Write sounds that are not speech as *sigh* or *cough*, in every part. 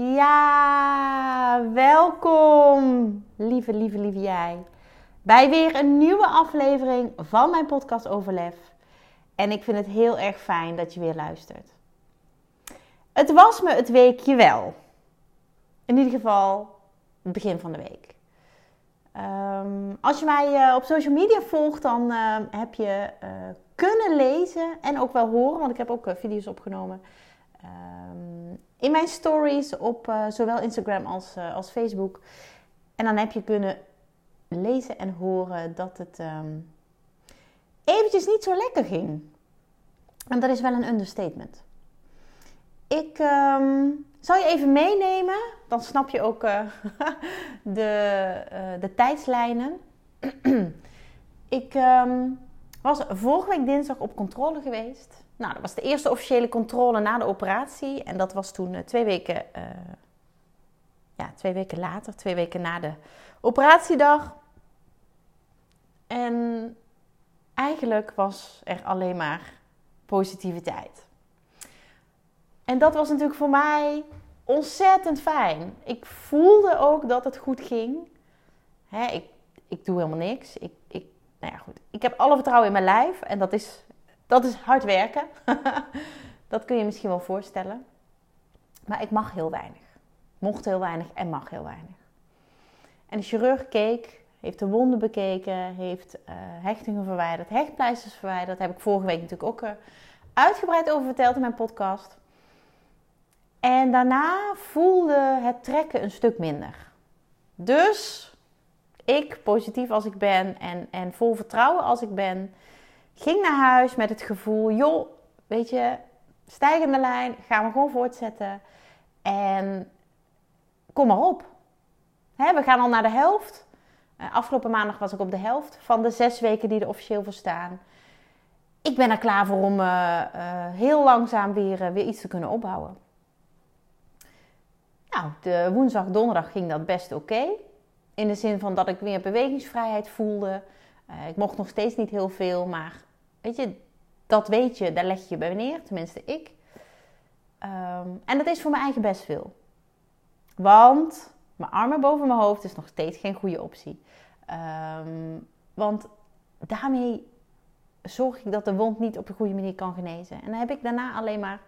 Ja, welkom, lieve, lieve, lieve jij, bij weer een nieuwe aflevering van mijn podcast Overlef. En ik vind het heel erg fijn dat je weer luistert. Het was me het weekje wel. In ieder geval het begin van de week. Ehm, als je mij uh, op social media volgt, dan uh, heb je uh, kunnen lezen en ook wel horen, want ik heb ook video's opgenomen. Um, in mijn stories op uh, zowel Instagram als, uh, als Facebook. En dan heb je kunnen lezen en horen dat het um, eventjes niet zo lekker ging. En dat is wel een understatement. Ik um, zal je even meenemen, dan snap je ook uh, *laughs* de, de tijdslijnen. *clears throat* ik was vorige week dinsdag op controle geweest. Nou, dat was de eerste officiële controle na de operatie. En dat was toen uh, twee weken, uh, ja, twee weken later, twee weken na de operatiedag. En eigenlijk was er alleen maar positiviteit. En dat was natuurlijk voor mij ontzettend fijn. Ik voelde ook dat het goed ging. Hè, ik, ik doe helemaal niks. Ik, ik, nou ja, goed. ik heb alle vertrouwen in mijn lijf. En dat is dat is hard werken. *laughs* dat kun je misschien wel voorstellen. Maar ik mag heel weinig. Mocht heel weinig en mag heel weinig. En de chirurg keek, heeft de wonden bekeken, heeft uh, hechtingen verwijderd, hechtpleisters verwijderd. Daar heb ik vorige week natuurlijk ook uh, uitgebreid over verteld in mijn podcast. En daarna voelde het trekken een stuk minder. Dus ik, positief als ik ben en, en vol vertrouwen als ik ben, ging naar huis met het gevoel, joh, weet je, stijgende lijn, gaan we gewoon voortzetten. En kom maar op. Hè, we gaan al naar de helft. Uh, afgelopen maandag was ik op de helft van de zes weken die er officieel voor staan. Ik ben er klaar voor om uh, uh, heel langzaam weer, weer iets te kunnen opbouwen. Nou, de woensdag, donderdag ging dat best oké. In de zin van dat ik weer bewegingsvrijheid voelde. ik mocht nog steeds niet heel veel, maar Weet je, dat weet je, daar leg je bij neer, tenminste ik. Um, en dat is voor mijn eigen best veel. Want mijn armen boven mijn hoofd is nog steeds geen goede optie. Um, want daarmee zorg ik dat de wond niet op de goede manier kan genezen. En dan heb ik daarna alleen maar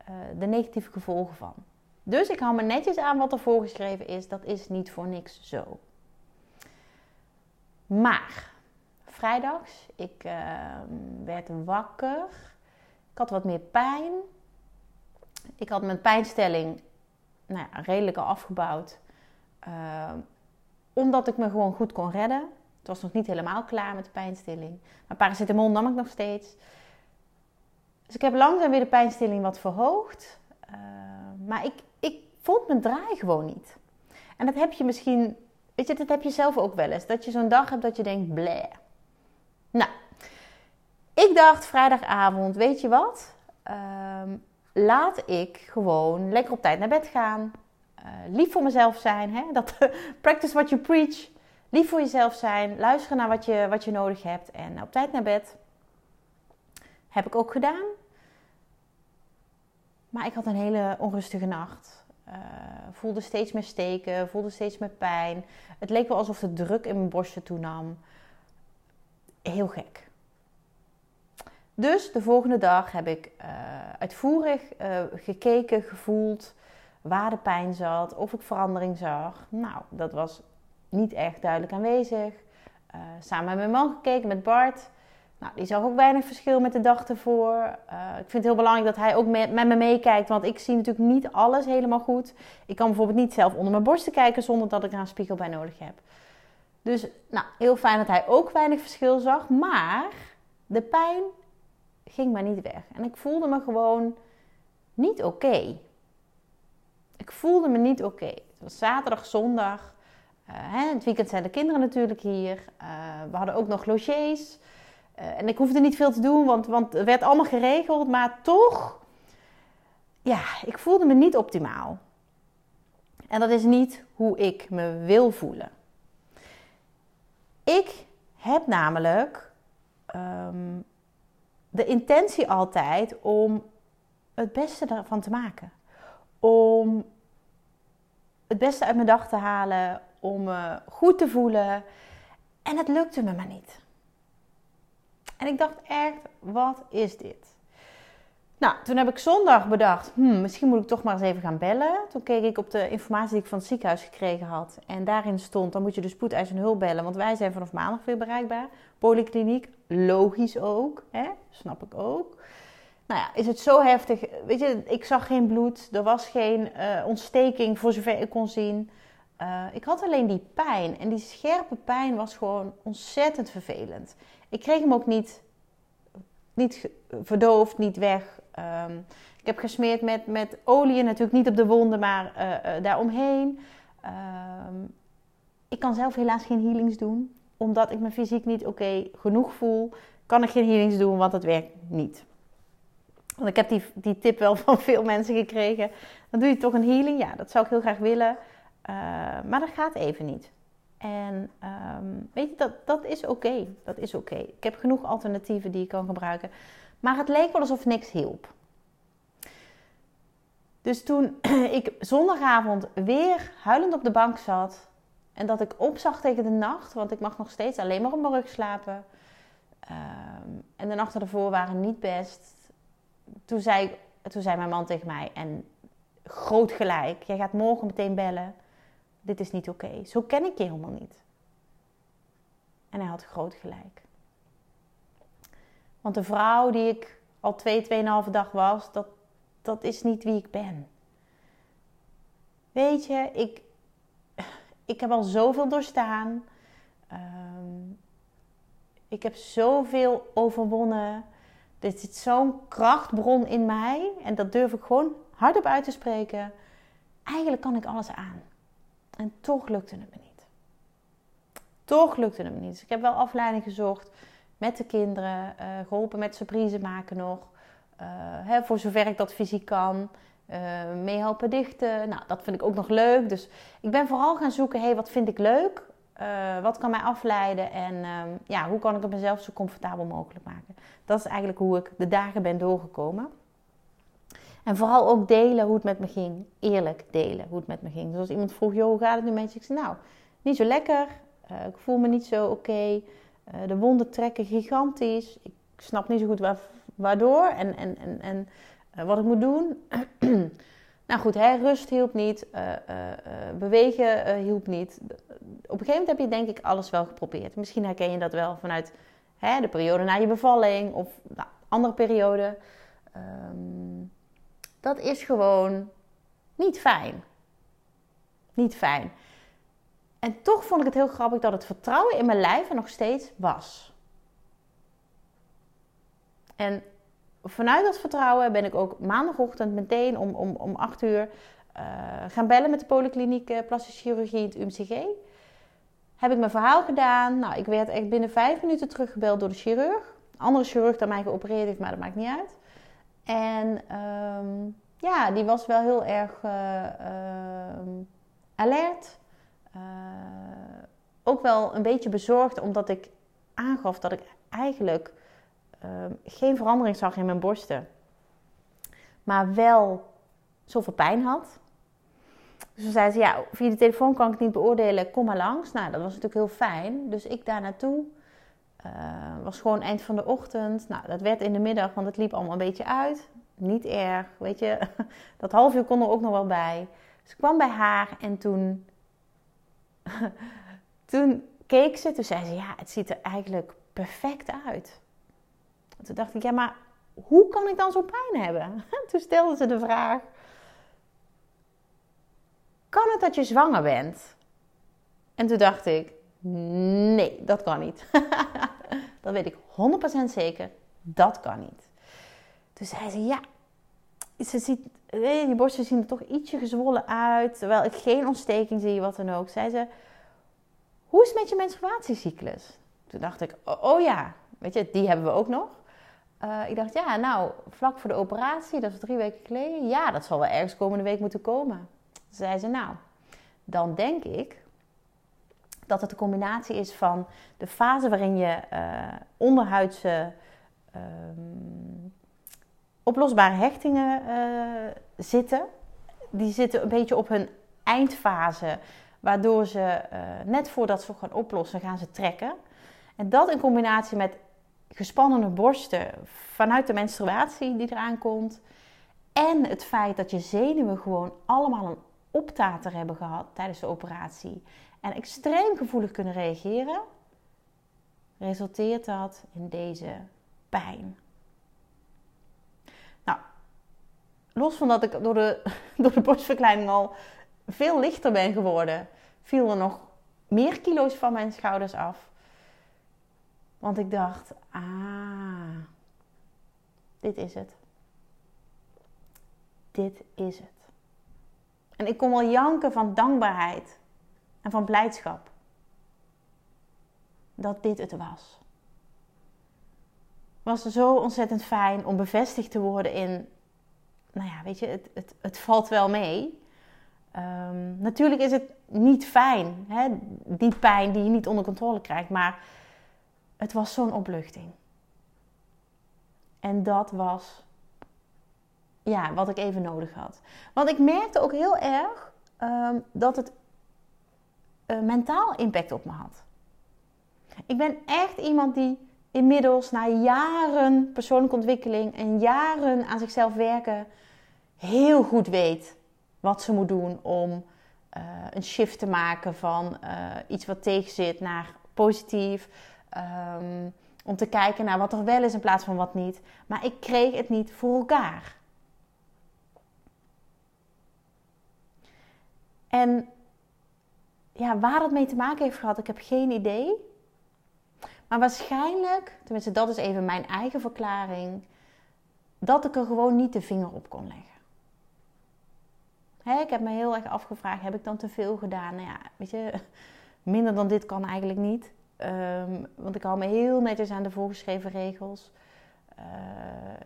uh, de negatieve gevolgen van. Dus ik hou me netjes aan wat er voorgeschreven is. Dat is niet voor niks zo. Maar vrijdags. Ik uh, werd wakker. Ik had wat meer pijn. Ik had mijn pijnstelling nou ja, redelijk al afgebouwd. Uh, omdat ik me gewoon goed kon redden. Het was nog niet helemaal klaar met de pijnstilling. Maar paracetamol nam ik nog steeds. Dus ik heb langzaam weer de pijnstilling wat verhoogd. Uh, maar ik, ik vond mijn draai gewoon niet. En dat heb je misschien, weet je, dat heb je zelf ook wel eens. Dat je zo'n dag hebt dat je denkt, bleh. Nou, ik dacht vrijdagavond, weet je wat? Um, laat ik gewoon lekker op tijd naar bed gaan. Uh, lief voor mezelf zijn. Hè? Dat, *laughs* practice what you preach. Lief voor jezelf zijn. Luisteren naar wat je, wat je nodig hebt. En op tijd naar bed. Heb ik ook gedaan. Maar ik had een hele onrustige nacht. Uh, voelde steeds meer steken. Voelde steeds meer pijn. Het leek wel alsof de druk in mijn borstje toenam heel gek. Dus de volgende dag heb ik uh, uitvoerig uh, gekeken, gevoeld waar de pijn zat, of ik verandering zag. Nou, dat was niet echt duidelijk aanwezig. Uh, samen met mijn man gekeken, met Bart. Nou, die zag ook weinig verschil met de dag ervoor. ik vind het heel belangrijk dat hij ook met, met me meekijkt, want ik zie natuurlijk niet alles helemaal goed. Ik kan bijvoorbeeld niet zelf onder mijn borsten kijken zonder dat ik er een spiegel bij nodig heb. Dus nou, heel fijn dat hij ook weinig verschil zag. Maar de pijn ging maar niet weg. En ik voelde me gewoon niet oké. Ik voelde me niet oké. Het was zaterdag, zondag. hè, het weekend zijn de kinderen natuurlijk hier. we hadden ook nog logies. en ik hoefde niet veel te doen, want, want het werd allemaal geregeld. Maar toch, ja, ik voelde me niet optimaal. En dat is niet hoe ik me wil voelen. Ik heb namelijk ehm, de intentie altijd om het beste ervan te maken. Om het beste uit mijn dag te halen, om me goed te voelen. En het lukte me maar niet. En ik dacht echt, wat is dit? Nou, toen heb ik zondag bedacht, hmm, misschien moet ik toch maar eens even gaan bellen. Toen keek ik op de informatie die ik van het ziekenhuis gekregen had. En daarin stond, dan moet je de spoedeisende hulp bellen, want wij zijn vanaf maandag weer bereikbaar. Polykliniek, logisch ook, hè? snap ik ook. Nou ja, is het zo heftig? Weet je, ik zag geen bloed, er was geen uh, ontsteking voor zover ik kon zien. Uh, ik had alleen die pijn en die scherpe pijn was gewoon ontzettend vervelend. Ik kreeg hem ook niet, niet verdoofd, niet weg. Um, ik heb gesmeerd met, met olie, natuurlijk niet op de wonden, maar uh, uh, daaromheen. Um, ik kan zelf helaas geen healings doen, omdat ik me fysiek niet oké genoeg voel. Kan ik geen healings doen, want het werkt niet. Want ik heb die, die tip wel *laughs* van veel mensen gekregen. Dan doe je toch een healing. Ja, dat zou ik heel graag willen. Uh, maar dat gaat even niet. En weet je, dat, dat is oké. Dat is oké. Ik heb genoeg alternatieven die ik kan gebruiken. Maar het leek wel alsof niks hielp. Dus toen *clears throat* ik zondagavond weer huilend op de bank zat en dat ik opzag tegen de nacht, want ik mag nog steeds alleen maar op mijn rug slapen. Um, en de nachten ervoor waren niet best. Toen zei, toen zei mijn man tegen mij, en groot gelijk, jij gaat morgen meteen bellen. Dit is niet oké. Zo ken ik je helemaal niet. En hij had groot gelijk. Want de vrouw die ik al twee, tweeënhalve dag was, dat, dat is niet wie ik ben. Weet je, ik, *laughs* ik heb al zoveel doorstaan. Um, ik heb zoveel overwonnen. Er zit zo'n krachtbron in mij. En dat durf ik gewoon hardop uit te spreken. Eigenlijk kan ik alles aan. En toch lukte het me niet. Toch lukte het me niet. Dus ik heb wel afleiding gezocht met de kinderen. Uh, geholpen met surprise maken nog. Uh, hè, voor zover ik dat fysiek kan. Uh, meehelpen dichten. Nou, dat vind ik ook nog leuk. Dus ik ben vooral gaan zoeken, hey, wat vind ik leuk? Wat kan mij afleiden? En uh, ja, hoe kan ik het mezelf zo comfortabel mogelijk maken? Dat is eigenlijk hoe ik de dagen ben doorgekomen. En vooral ook delen hoe het met me ging. Eerlijk delen hoe het met me ging. Dus als iemand vroeg, joh, hoe gaat het nu met je? Ik zei, nou, niet zo lekker. Ik voel me niet zo oké. De wonden trekken gigantisch. Ik snap niet zo goed waar, waardoor. En, en, en, en uh, wat ik moet doen. *clears throat* nou goed, hè, rust hielp niet. Uh, bewegen hielp niet. Op een gegeven moment heb je denk ik alles wel geprobeerd. Misschien herken je dat wel vanuit hè, de periode na je bevalling of nou, andere periode. Um, dat is gewoon niet fijn. Niet fijn. En toch vond ik het heel grappig dat het vertrouwen in mijn lijf er nog steeds was. En vanuit dat vertrouwen ben ik ook maandagochtend meteen om, om, om 8 uur uh, gaan bellen met de polykliniek uh, plastische chirurgie in het UMCG. Heb ik mijn verhaal gedaan. Nou, ik werd echt binnen vijf minuten teruggebeld door de chirurg. Andere chirurg dan mij geopereerd heeft, maar dat maakt niet uit. En um, ja, die was wel heel erg uh, alert. Ook wel een beetje bezorgd, omdat ik aangaf dat ik eigenlijk uh, geen verandering zag in mijn borsten. Maar wel zoveel pijn had. Dus toen zei ze, ja, via de telefoon kan ik het niet beoordelen, kom maar langs. Nou, dat was natuurlijk heel fijn. Dus ik daar naartoe. Uh, was gewoon eind van de ochtend. Nou, dat werd in de middag, want het liep allemaal een beetje uit. Niet erg, weet je. *laughs* Dat half uur kon er ook nog wel bij. Dus ik kwam bij haar en toen... *laughs* toen keek ze, toen zei ze, ja, het ziet er eigenlijk perfect uit. toen dacht ik, ja, maar hoe kan ik dan zo pijn hebben? *laughs* Toen stelde ze de vraag: Kan het dat je zwanger bent? En toen dacht ik: Nee, dat kan niet. *laughs* dat weet ik 100% zeker. Dat kan niet. Toen zei ze: Ja, ze ziet, die borsten zien er toch ietsje gezwollen uit. Terwijl ik geen ontsteking zie, wat dan ook. Zei ze: hoe is het met je menstruatiecyclus? Toen dacht ik, oh, ja, weet je, die hebben we ook nog. Uh, ik dacht, ja, nou, vlak voor de operatie, dat is drie weken geleden. Ja, dat zal wel ergens komende week moeten komen. Toen zei ze, nou, dan denk ik dat het een combinatie is van de fase waarin je uh, onderhuidse um, oplosbare hechtingen uh, zitten. Die zitten een beetje op hun eindfase, waardoor ze uh, net voordat ze gaan oplossen, gaan ze trekken. En dat in combinatie met gespannene borsten vanuit de menstruatie die eraan komt. En het feit dat je zenuwen gewoon allemaal een optater hebben gehad tijdens de operatie. En extreem gevoelig kunnen reageren. Resulteert dat in deze pijn. Nou, los van dat ik door de, *laughs* door de borstverkleining al veel lichter ben geworden, viel er nog meer kilo's van mijn schouders af. Want ik dacht, ah, dit is het. Dit is het. En ik kon wel janken van dankbaarheid en van blijdschap. Dat dit het was. Het was zo ontzettend fijn om bevestigd te worden in, nou ja, weet je, het, het, het valt wel mee. Um, natuurlijk is het niet fijn, hè? die pijn die je niet onder controle krijgt, maar het was zo'n opluchting. En dat was ja, wat ik even nodig had. Want ik merkte ook heel erg um, dat het uh, mentaal impact op me had. Ik ben echt iemand die inmiddels na jaren persoonlijke ontwikkeling en jaren aan zichzelf werken heel goed weet wat ze moet doen om uh, een shift te maken van uh, iets wat tegenzit naar positief. Um, om te kijken naar wat er wel is in plaats van wat niet. Maar ik kreeg het niet voor elkaar. En ja, waar dat mee te maken heeft gehad, ik heb geen idee. Maar waarschijnlijk, tenminste dat is even mijn eigen verklaring, dat ik er gewoon niet de vinger op kon leggen. Hè, ik heb me heel erg afgevraagd, heb ik dan te veel gedaan? Nou ja, weet je, *laughs* minder dan dit kan eigenlijk niet. Um, want ik hou me heel netjes aan de voorgeschreven regels. Uh,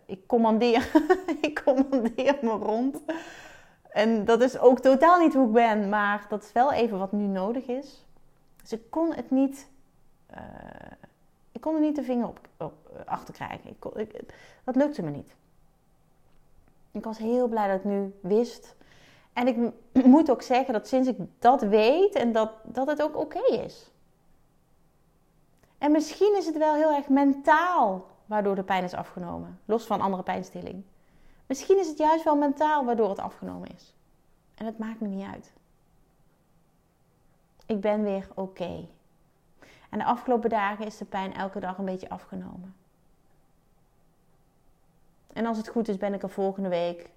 ik, commandeer, *laughs* ik commandeer me rond. En dat is ook totaal niet hoe ik ben, maar dat is wel even wat nu nodig is. Dus ik kon het niet, ik kon er niet de vinger op, op achter krijgen. Ik ik, dat lukte me niet. Ik was heel blij dat ik nu wist. En ik *clears throat* moet ook zeggen dat sinds ik dat weet en dat, dat het ook oké is. En misschien is het wel heel erg mentaal waardoor de pijn is afgenomen, los van andere pijnstilling. Misschien is het juist wel mentaal waardoor het afgenomen is. En het maakt me niet uit. Ik ben weer oké. En de afgelopen dagen is de pijn elke dag een beetje afgenomen. En als het goed is, ben ik er volgende week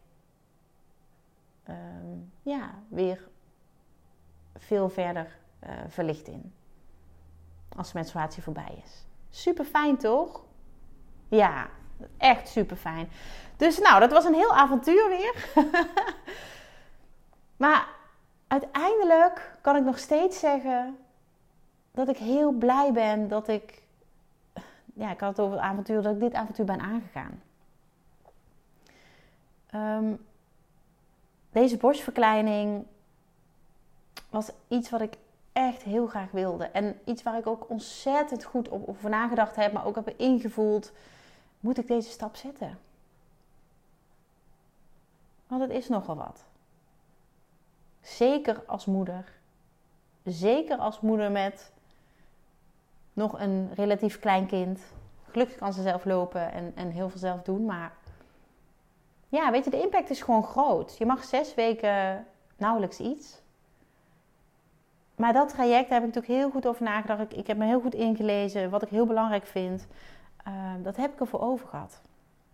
um, ja, weer veel verder uh, verlicht in. Als de menstruatie voorbij is. Super fijn toch? Ja, echt super fijn. Dus nou, dat was een heel avontuur weer. *laughs* maar uiteindelijk kan ik nog steeds zeggen dat ik heel blij ben dat ik. Ja, ik had het over het avontuur, dat ik dit avontuur ben aangegaan. Um, deze borstverkleining was iets wat ik echt heel graag wilde. En iets waar ik ook ontzettend goed over nagedacht heb, maar ook heb ingevoeld. Moet ik deze stap zetten? Want het is nogal wat. Zeker als moeder. Zeker als moeder met nog een relatief klein kind. Gelukkig kan ze zelf lopen en, en heel veel zelf doen. Maar ja, weet je, de impact is gewoon groot. Je mag zes weken nauwelijks iets. Maar dat traject, daar heb ik natuurlijk heel goed over nagedacht. Ik, ik heb me heel goed ingelezen. Wat ik heel belangrijk vind, uh, dat heb ik ervoor over gehad.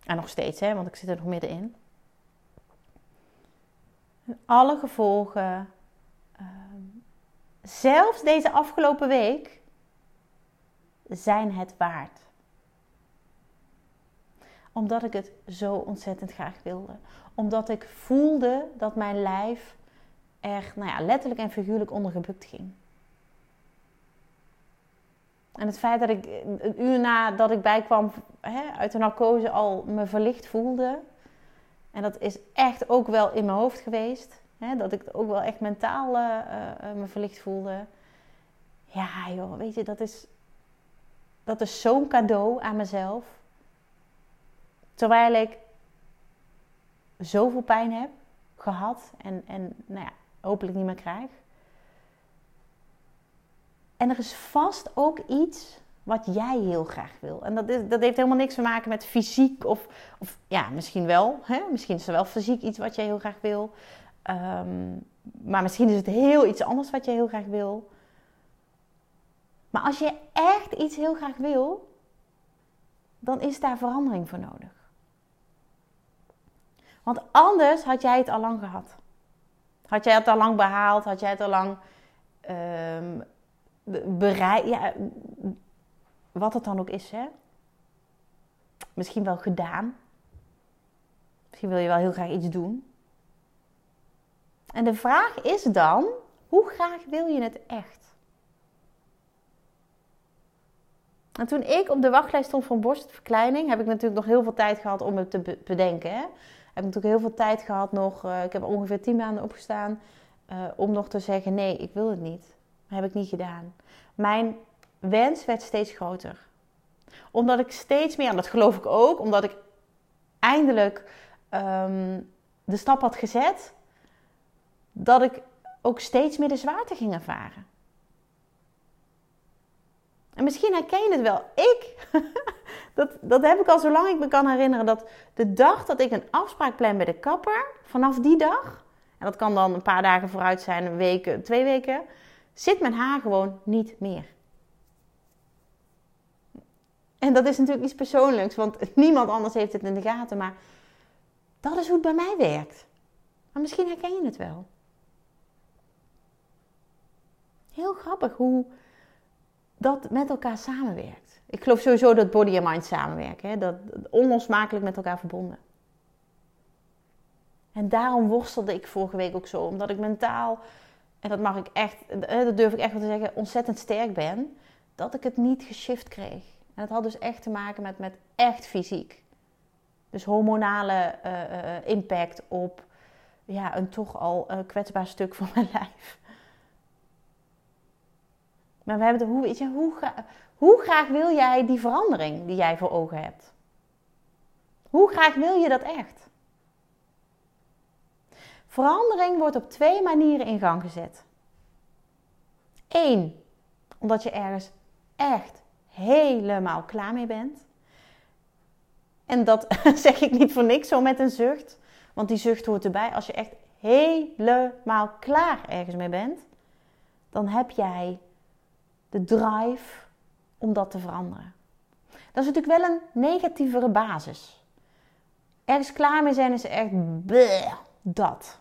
En nog steeds, hè, want ik zit er nog middenin. En alle gevolgen, uh, zelfs deze afgelopen week, zijn het waard. Omdat ik het zo ontzettend graag wilde. Omdat ik voelde dat mijn lijf er nou ja, letterlijk en figuurlijk onder gebukt ging. En het feit dat ik een uur nadat ik bijkwam hè, uit de narcose al me verlicht voelde. En dat is echt ook wel in mijn hoofd geweest. Hè, dat ik ook wel echt mentaal uh, uh, me verlicht voelde. Ja, joh, weet je, dat is, dat is zo'n cadeau aan mezelf. Terwijl ik zoveel pijn heb gehad en, en nou ja, hopelijk niet meer krijg. En er is vast ook iets wat jij heel graag wil. En dat, is, dat heeft helemaal niks te maken met fysiek of, of ja, misschien wel. Hè? Misschien is er wel fysiek iets wat jij heel graag wil. Um, maar misschien is het heel iets anders wat je heel graag wil. Maar als je echt iets heel graag wil, dan is daar verandering voor nodig. Want anders had jij het al lang gehad. Had jij het al lang behaald? Had jij het al lang um, bereikt? Ja, wat het dan ook is, hè? Misschien wel gedaan. Misschien wil je wel heel graag iets doen. En de vraag is dan: hoe graag wil je het echt? En toen ik op de wachtlijst stond voor borstverkleining, heb ik natuurlijk nog heel veel tijd gehad om het te bedenken. Hè? Heb natuurlijk heel veel tijd gehad nog. Uh, ik heb ongeveer 10 maanden opgestaan uh, om nog te zeggen: nee, ik wil het niet. Dat heb ik niet gedaan. Mijn wens werd steeds groter. Omdat ik steeds meer, en dat geloof ik ook, omdat ik eindelijk um, de stap had gezet, dat ik ook steeds meer de zwaarte ging ervaren. En misschien herken je het wel. Ik, *laughs* dat, dat heb ik al zolang ik me kan herinneren. Dat de dag dat ik een afspraak plan bij de kapper, vanaf die dag, en dat kan dan een paar dagen vooruit zijn, een week, twee weken, zit mijn haar gewoon niet meer. En dat is natuurlijk iets persoonlijks, want niemand anders heeft het in de gaten. Maar dat is hoe het bij mij werkt. Maar misschien herken je het wel. Heel grappig hoe dat met elkaar samenwerkt. Ik geloof sowieso dat body en mind samenwerken. Hè? Dat onlosmakelijk met elkaar verbonden. En daarom worstelde ik vorige week ook zo. Omdat ik mentaal, en dat mag ik echt, dat durf ik echt wel te zeggen, ontzettend sterk ben. Dat ik het niet geshift kreeg. En dat had dus echt te maken met, met echt fysiek. Dus hormonale uh, impact op ja, een toch al uh, kwetsbaar stuk van mijn *laughs* lijf. Maar we hebben de, hoe, weet je, hoe, hoe graag wil jij die verandering die jij voor ogen hebt? Hoe graag wil je dat echt? Verandering wordt op twee manieren in gang gezet. Eén, omdat je ergens echt helemaal klaar mee bent. En dat *laughs* zeg ik niet voor niks zo met een zucht. Want die zucht hoort erbij. Als je echt helemaal klaar ergens mee bent, dan heb jij de drive om dat te veranderen. Dat is natuurlijk wel een negatievere basis. Ergens klaar mee zijn is echt dat.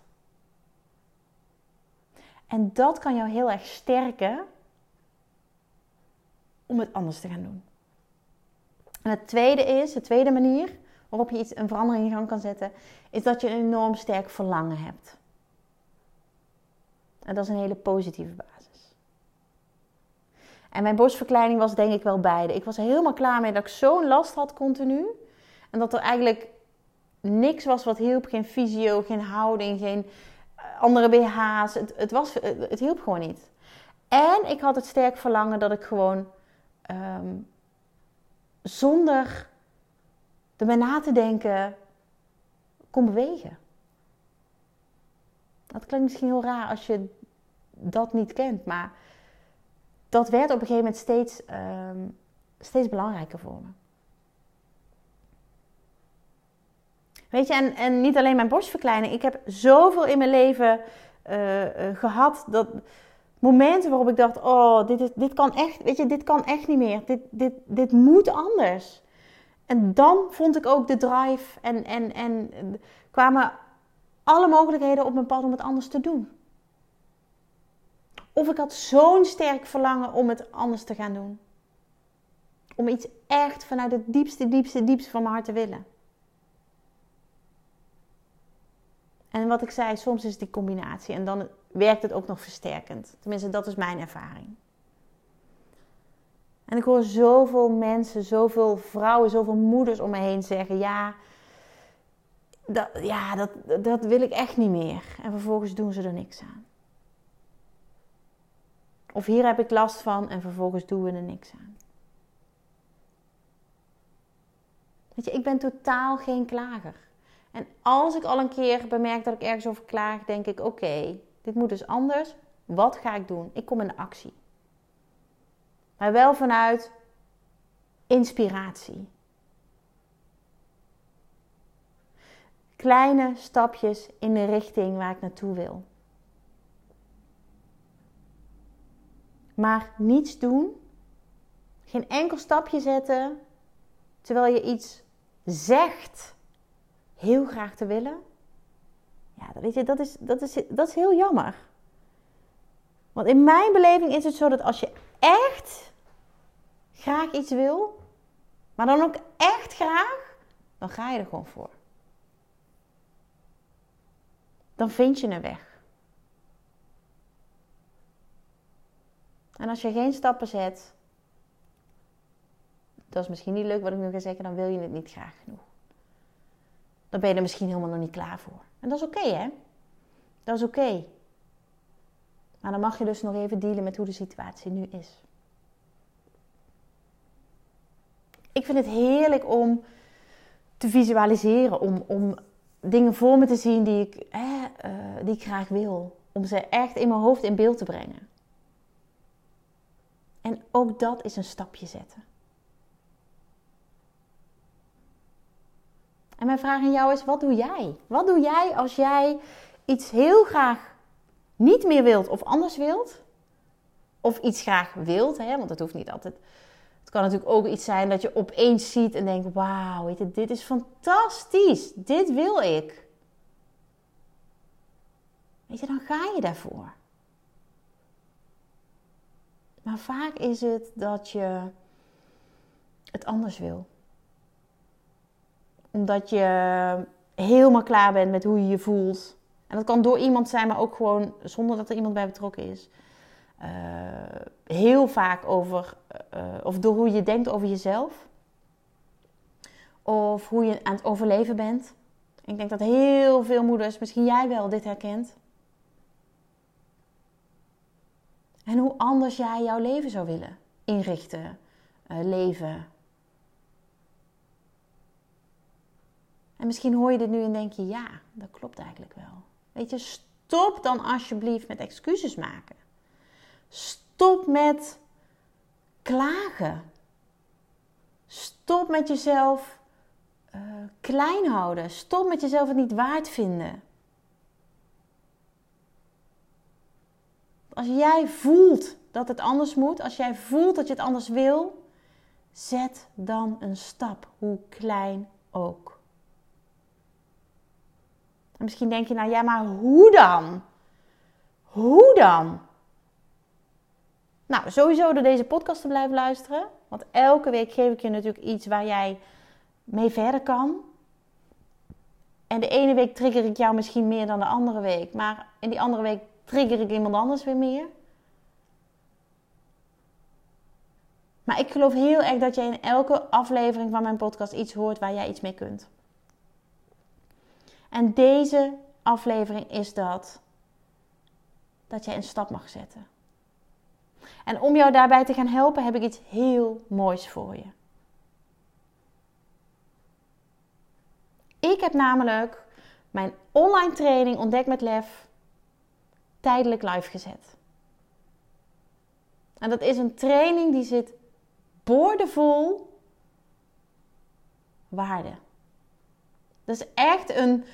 En dat kan jou heel erg sterken om het anders te gaan doen. En het tweede is, de tweede manier waarop je iets, een verandering in gang kan zetten, is dat je een enorm sterk verlangen hebt. En dat is een hele positieve basis. En mijn borstverkleining was denk ik wel beide. Ik was helemaal klaar mee dat ik zo'n last had continu. En dat er eigenlijk niks was wat hielp. Geen fysio, geen houding, geen eh, andere BH's. Het, het, was, het hielp gewoon niet. En ik had het sterk verlangen dat ik gewoon um, zonder erbij na te denken kon bewegen. Dat klinkt misschien heel raar als je dat niet kent, maar dat werd op een gegeven moment steeds, um, steeds belangrijker voor me. Weet je, en, en niet alleen mijn borstverkleining. Ik heb zoveel in mijn leven uh, uh, gehad dat momenten waarop ik dacht: oh, dit, is, dit kan echt, weet je, dit kan echt niet meer. Dit, dit, dit moet anders. En dan vond ik ook de drive en, en, en kwamen alle mogelijkheden op mijn pad om het anders te doen. Of ik had zo'n sterk verlangen om het anders te gaan doen. Om iets echt vanuit het diepste, diepste, diepste van mijn hart te willen. En wat ik zei, soms is die combinatie. En dan werkt het ook nog versterkend. Tenminste, dat is mijn ervaring. En ik hoor zoveel mensen, zoveel vrouwen, zoveel moeders om me heen zeggen: ja, dat, ja, dat, dat wil ik echt niet meer. En vervolgens doen ze er niks aan. Of hier heb ik last van en vervolgens doen we er niks aan. Weet je, ik ben totaal geen klager. En als ik al een keer bemerk dat ik ergens over klaag, denk ik: oké, dit moet dus anders. Wat ga ik doen? Ik kom in actie. Maar wel vanuit inspiratie. Kleine stapjes in de richting waar ik naartoe wil. Maar niets doen, geen enkel stapje zetten, terwijl je iets zegt heel graag te willen. Ja, weet je, dat is, dat is, dat is heel jammer. Want in mijn beleving is het zo dat als je echt graag iets wil, maar dan ook echt graag, dan ga je er gewoon voor. Dan vind je een weg. En als je geen stappen zet, dat is misschien niet leuk wat ik nu ga zeggen, dan wil je het niet graag genoeg. Dan ben je er misschien helemaal nog niet klaar voor. En dat is oké, hè? Dat is oké. Maar dan mag je dus nog even dealen met hoe de situatie nu is. Ik vind het heerlijk om te visualiseren, om, om dingen voor me te zien die ik, eh, die ik graag wil. Om ze echt in mijn hoofd in beeld te brengen. En ook dat is een stapje zetten. En mijn vraag aan jou is: wat doe jij? Wat doe jij als jij iets heel graag niet meer wilt of anders wilt? Of iets graag wilt, hè? want dat hoeft niet altijd. Het kan natuurlijk ook iets zijn dat je opeens ziet en denkt: wauw, dit is fantastisch. Dit wil ik. Weet je, dan ga je daarvoor. Maar vaak is het dat je het anders wil. Omdat je helemaal klaar bent met hoe je je voelt. En dat kan door iemand zijn, maar ook gewoon zonder dat er iemand bij betrokken is. Uh, heel vaak over, uh, of door hoe je denkt over jezelf. Of hoe je aan het overleven bent. Ik denk dat heel veel moeders, misschien jij wel, dit herkent. En hoe anders jij jouw leven zou willen inrichten, uh, leven. En misschien hoor je dit nu en denk je, ja, dat klopt eigenlijk wel. Weet je, stop dan alsjeblieft met excuses maken. Stop met klagen. Stop met jezelf uh, klein houden. Stop met jezelf het niet waard vinden. Als jij voelt dat het anders moet, als jij voelt dat je het anders wil, zet dan een stap, hoe klein ook. En misschien denk je nou, ja, maar hoe dan? Hoe dan? Nou, sowieso door deze podcast te blijven luisteren. Want elke week geef ik je natuurlijk iets waar jij mee verder kan. En de ene week trigger ik jou misschien meer dan de andere week. Maar in die andere week trigger ik iemand anders weer meer. Maar ik geloof heel erg dat je in elke aflevering van mijn podcast iets hoort waar jij iets mee kunt. En deze aflevering is dat. Dat jij een stap mag zetten. En om jou daarbij te gaan helpen, heb ik iets heel moois voor je. Ik heb namelijk mijn online training Ontdek met Lef tijdelijk live gezet. En dat is een training die zit boordevol waarde. Dat is echt een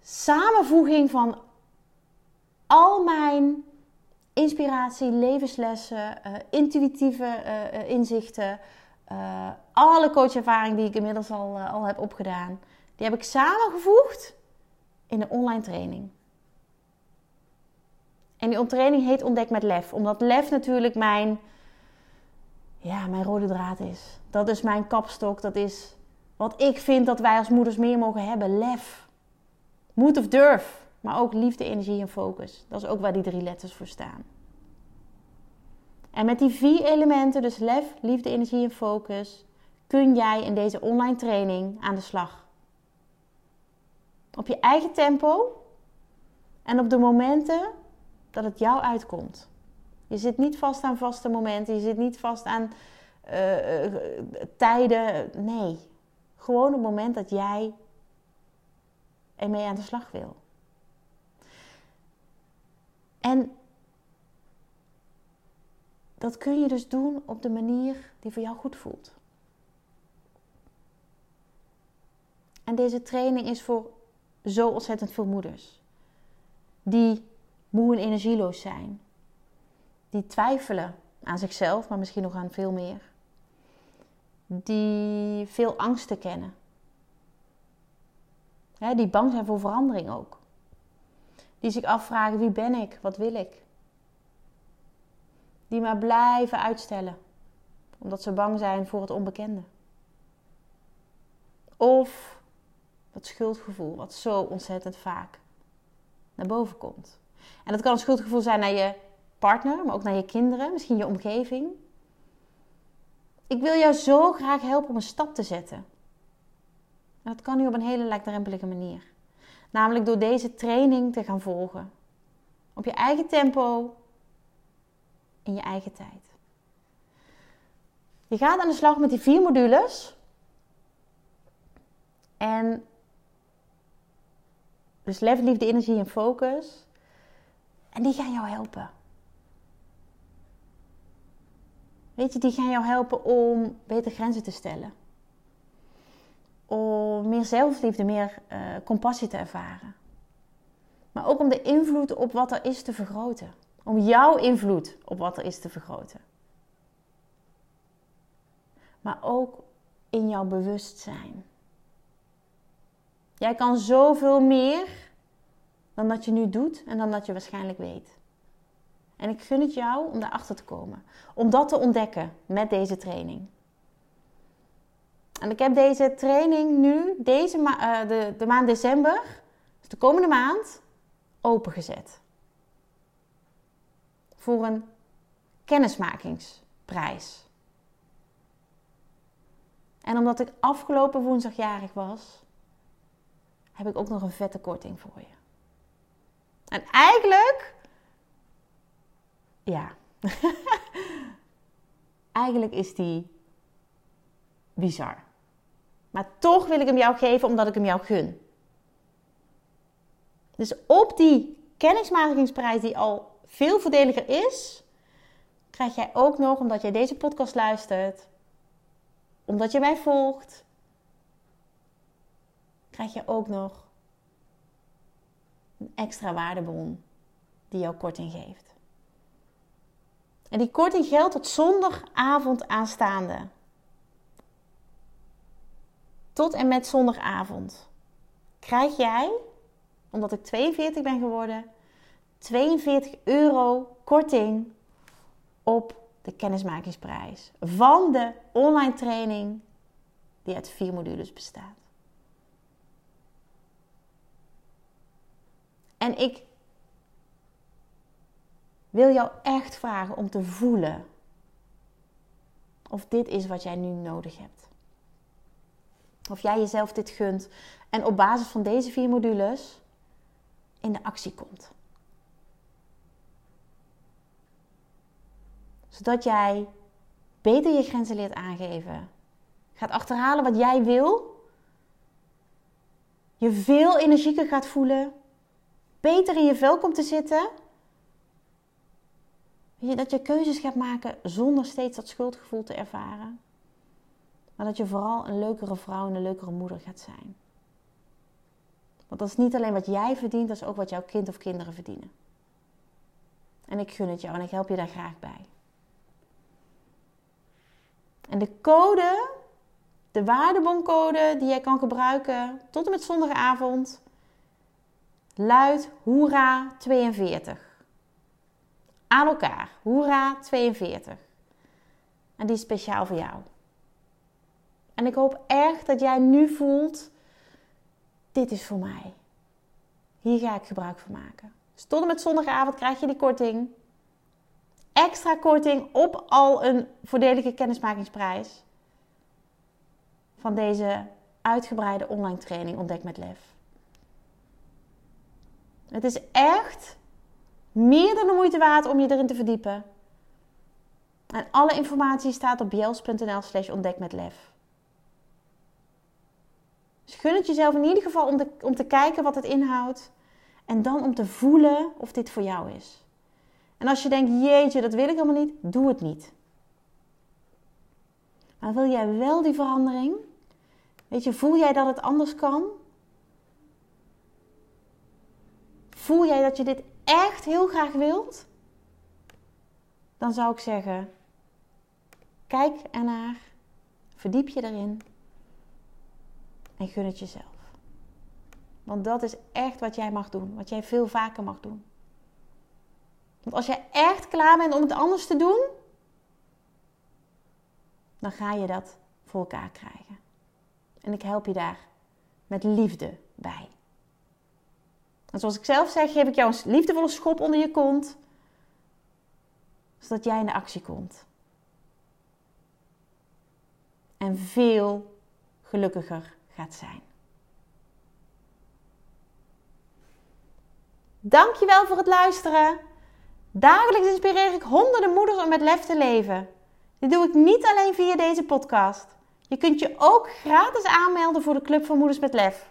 samenvoeging van al mijn inspiratie, levenslessen, uh, intuïtieve uh, inzichten, uh, alle coachervaring die ik inmiddels al, al heb opgedaan, die heb ik samengevoegd in een online training. En die training heet Ontdek met Lef, omdat lef natuurlijk mijn, ja, mijn rode draad is. Dat is mijn kapstok, dat is wat ik vind dat wij als moeders meer mogen hebben. Lef. Moed of durf. Maar ook liefde, energie en focus. Dat is ook waar die drie letters voor staan. En met die vier elementen, dus lef, liefde, energie en focus, kun jij in deze online training aan de slag. Op je eigen tempo en op de momenten dat het jou uitkomt. Je zit niet vast aan vaste momenten, je zit niet vast aan uh, uh, tijden. Nee, gewoon het moment dat jij ermee aan de slag wil. En dat kun je dus doen op de manier die voor jou goed voelt. En deze training is voor zo ontzettend veel moeders. Die moe en energieloos zijn. Die twijfelen aan zichzelf, maar misschien nog aan veel meer. Die veel angsten kennen. die bang zijn voor verandering ook. Die zich afvragen: wie ben ik? Wat wil ik? Die maar blijven uitstellen, omdat ze bang zijn voor het onbekende. Of dat schuldgevoel, wat zo ontzettend vaak naar boven komt. En dat kan een schuldgevoel zijn naar je partner, maar ook naar je kinderen, misschien je omgeving. Ik wil jou zo graag helpen om een stap te zetten. En dat kan nu op een hele laagdrempelige manier. Namelijk door deze training te gaan volgen. Op je eigen tempo, in je eigen tijd. Je gaat aan de slag met die vier modules. En dus lef, liefde, energie en focus. En die gaan jou helpen. Weet je, die gaan jou helpen om beter grenzen te stellen. Om meer zelfliefde, meer uh, compassie te ervaren. Maar ook om de invloed op wat er is te vergroten. Om jouw invloed op wat er is te vergroten. Maar ook in jouw bewustzijn. Jij kan zoveel meer dan dat je nu doet en dan dat je waarschijnlijk weet. En ik gun het jou om daarachter te komen. Om dat te ontdekken met deze training. En ik heb deze training nu, deze uh, de, de maand december, dus de komende maand, opengezet voor een kennismakingsprijs. En omdat ik afgelopen woensdag jarig was, heb ik ook nog een vette korting voor je. En eigenlijk, ja, *laughs* eigenlijk is die bizar. Maar toch wil ik hem jou geven omdat ik hem jou gun. Dus op die kennismakingsprijs die al veel voordeliger is, krijg jij ook nog, omdat jij deze podcast luistert, omdat je mij volgt, krijg je ook nog een extra waardebron die jouw korting geeft. En die korting geldt tot zondagavond aanstaande. Tot en met zondagavond krijg jij, omdat ik 42 ben geworden, 42 euro korting op de kennismakingsprijs van de online training die uit vier modules bestaat. En ik wil jou echt vragen om te voelen of dit is wat jij nu nodig hebt. Of jij jezelf dit gunt en op basis van deze vier modules in de actie komt. Zodat jij beter je grenzen leert aangeven. Gaat achterhalen wat jij wil. Je veel energieker gaat voelen. Beter in je vel komt te zitten. Je, dat je keuzes gaat maken zonder steeds dat schuldgevoel te ervaren. Maar dat je vooral een leukere vrouw en een leukere moeder gaat zijn. Want dat is niet alleen wat jij verdient, dat is ook wat jouw kind of kinderen verdienen. En ik gun het jou en ik help je daar graag bij. En de code, de waardeboncode die jij kan gebruiken tot en met zondagavond, luidt Hoera 42. Aan elkaar, Hoera 42. En die is speciaal voor jou. En ik hoop echt dat jij nu voelt: dit is voor mij. Hier ga ik gebruik van maken. Dus tot en met zondagavond krijg je die korting. extra korting op al een voordelige kennismakingsprijs van deze uitgebreide online training Ontdek met Lef. Het is echt meer dan de moeite waard om je erin te verdiepen. En alle informatie staat op bjels.nl slash ontdek met lef. Dus het jezelf in ieder geval om, om te kijken wat het inhoudt. En dan om te voelen of dit voor jou is. En als je denkt, jeetje, dat wil ik helemaal niet, doe het niet. Maar wil jij wel die verandering? Weet je, voel jij dat het anders kan? Voel jij dat je dit echt heel graag wilt? Dan zou ik zeggen: kijk ernaar, verdiep je erin en gun het jezelf. Want dat is echt wat jij mag doen, wat jij veel vaker mag doen. Want als jij echt klaar bent om het anders te doen, dan ga je dat voor elkaar krijgen. En ik help je daar met liefde bij. En zoals ik zelf zeg, geef ik jou een liefdevolle schop onder je kont, zodat jij in de actie komt. En veel gelukkiger gaat zijn. Dankjewel voor het luisteren. Dagelijks inspireer ik honderden moeders om met lef te leven. Dit doe ik niet alleen via deze podcast. Je kunt je ook gratis aanmelden voor de Club van Moeders met Lef.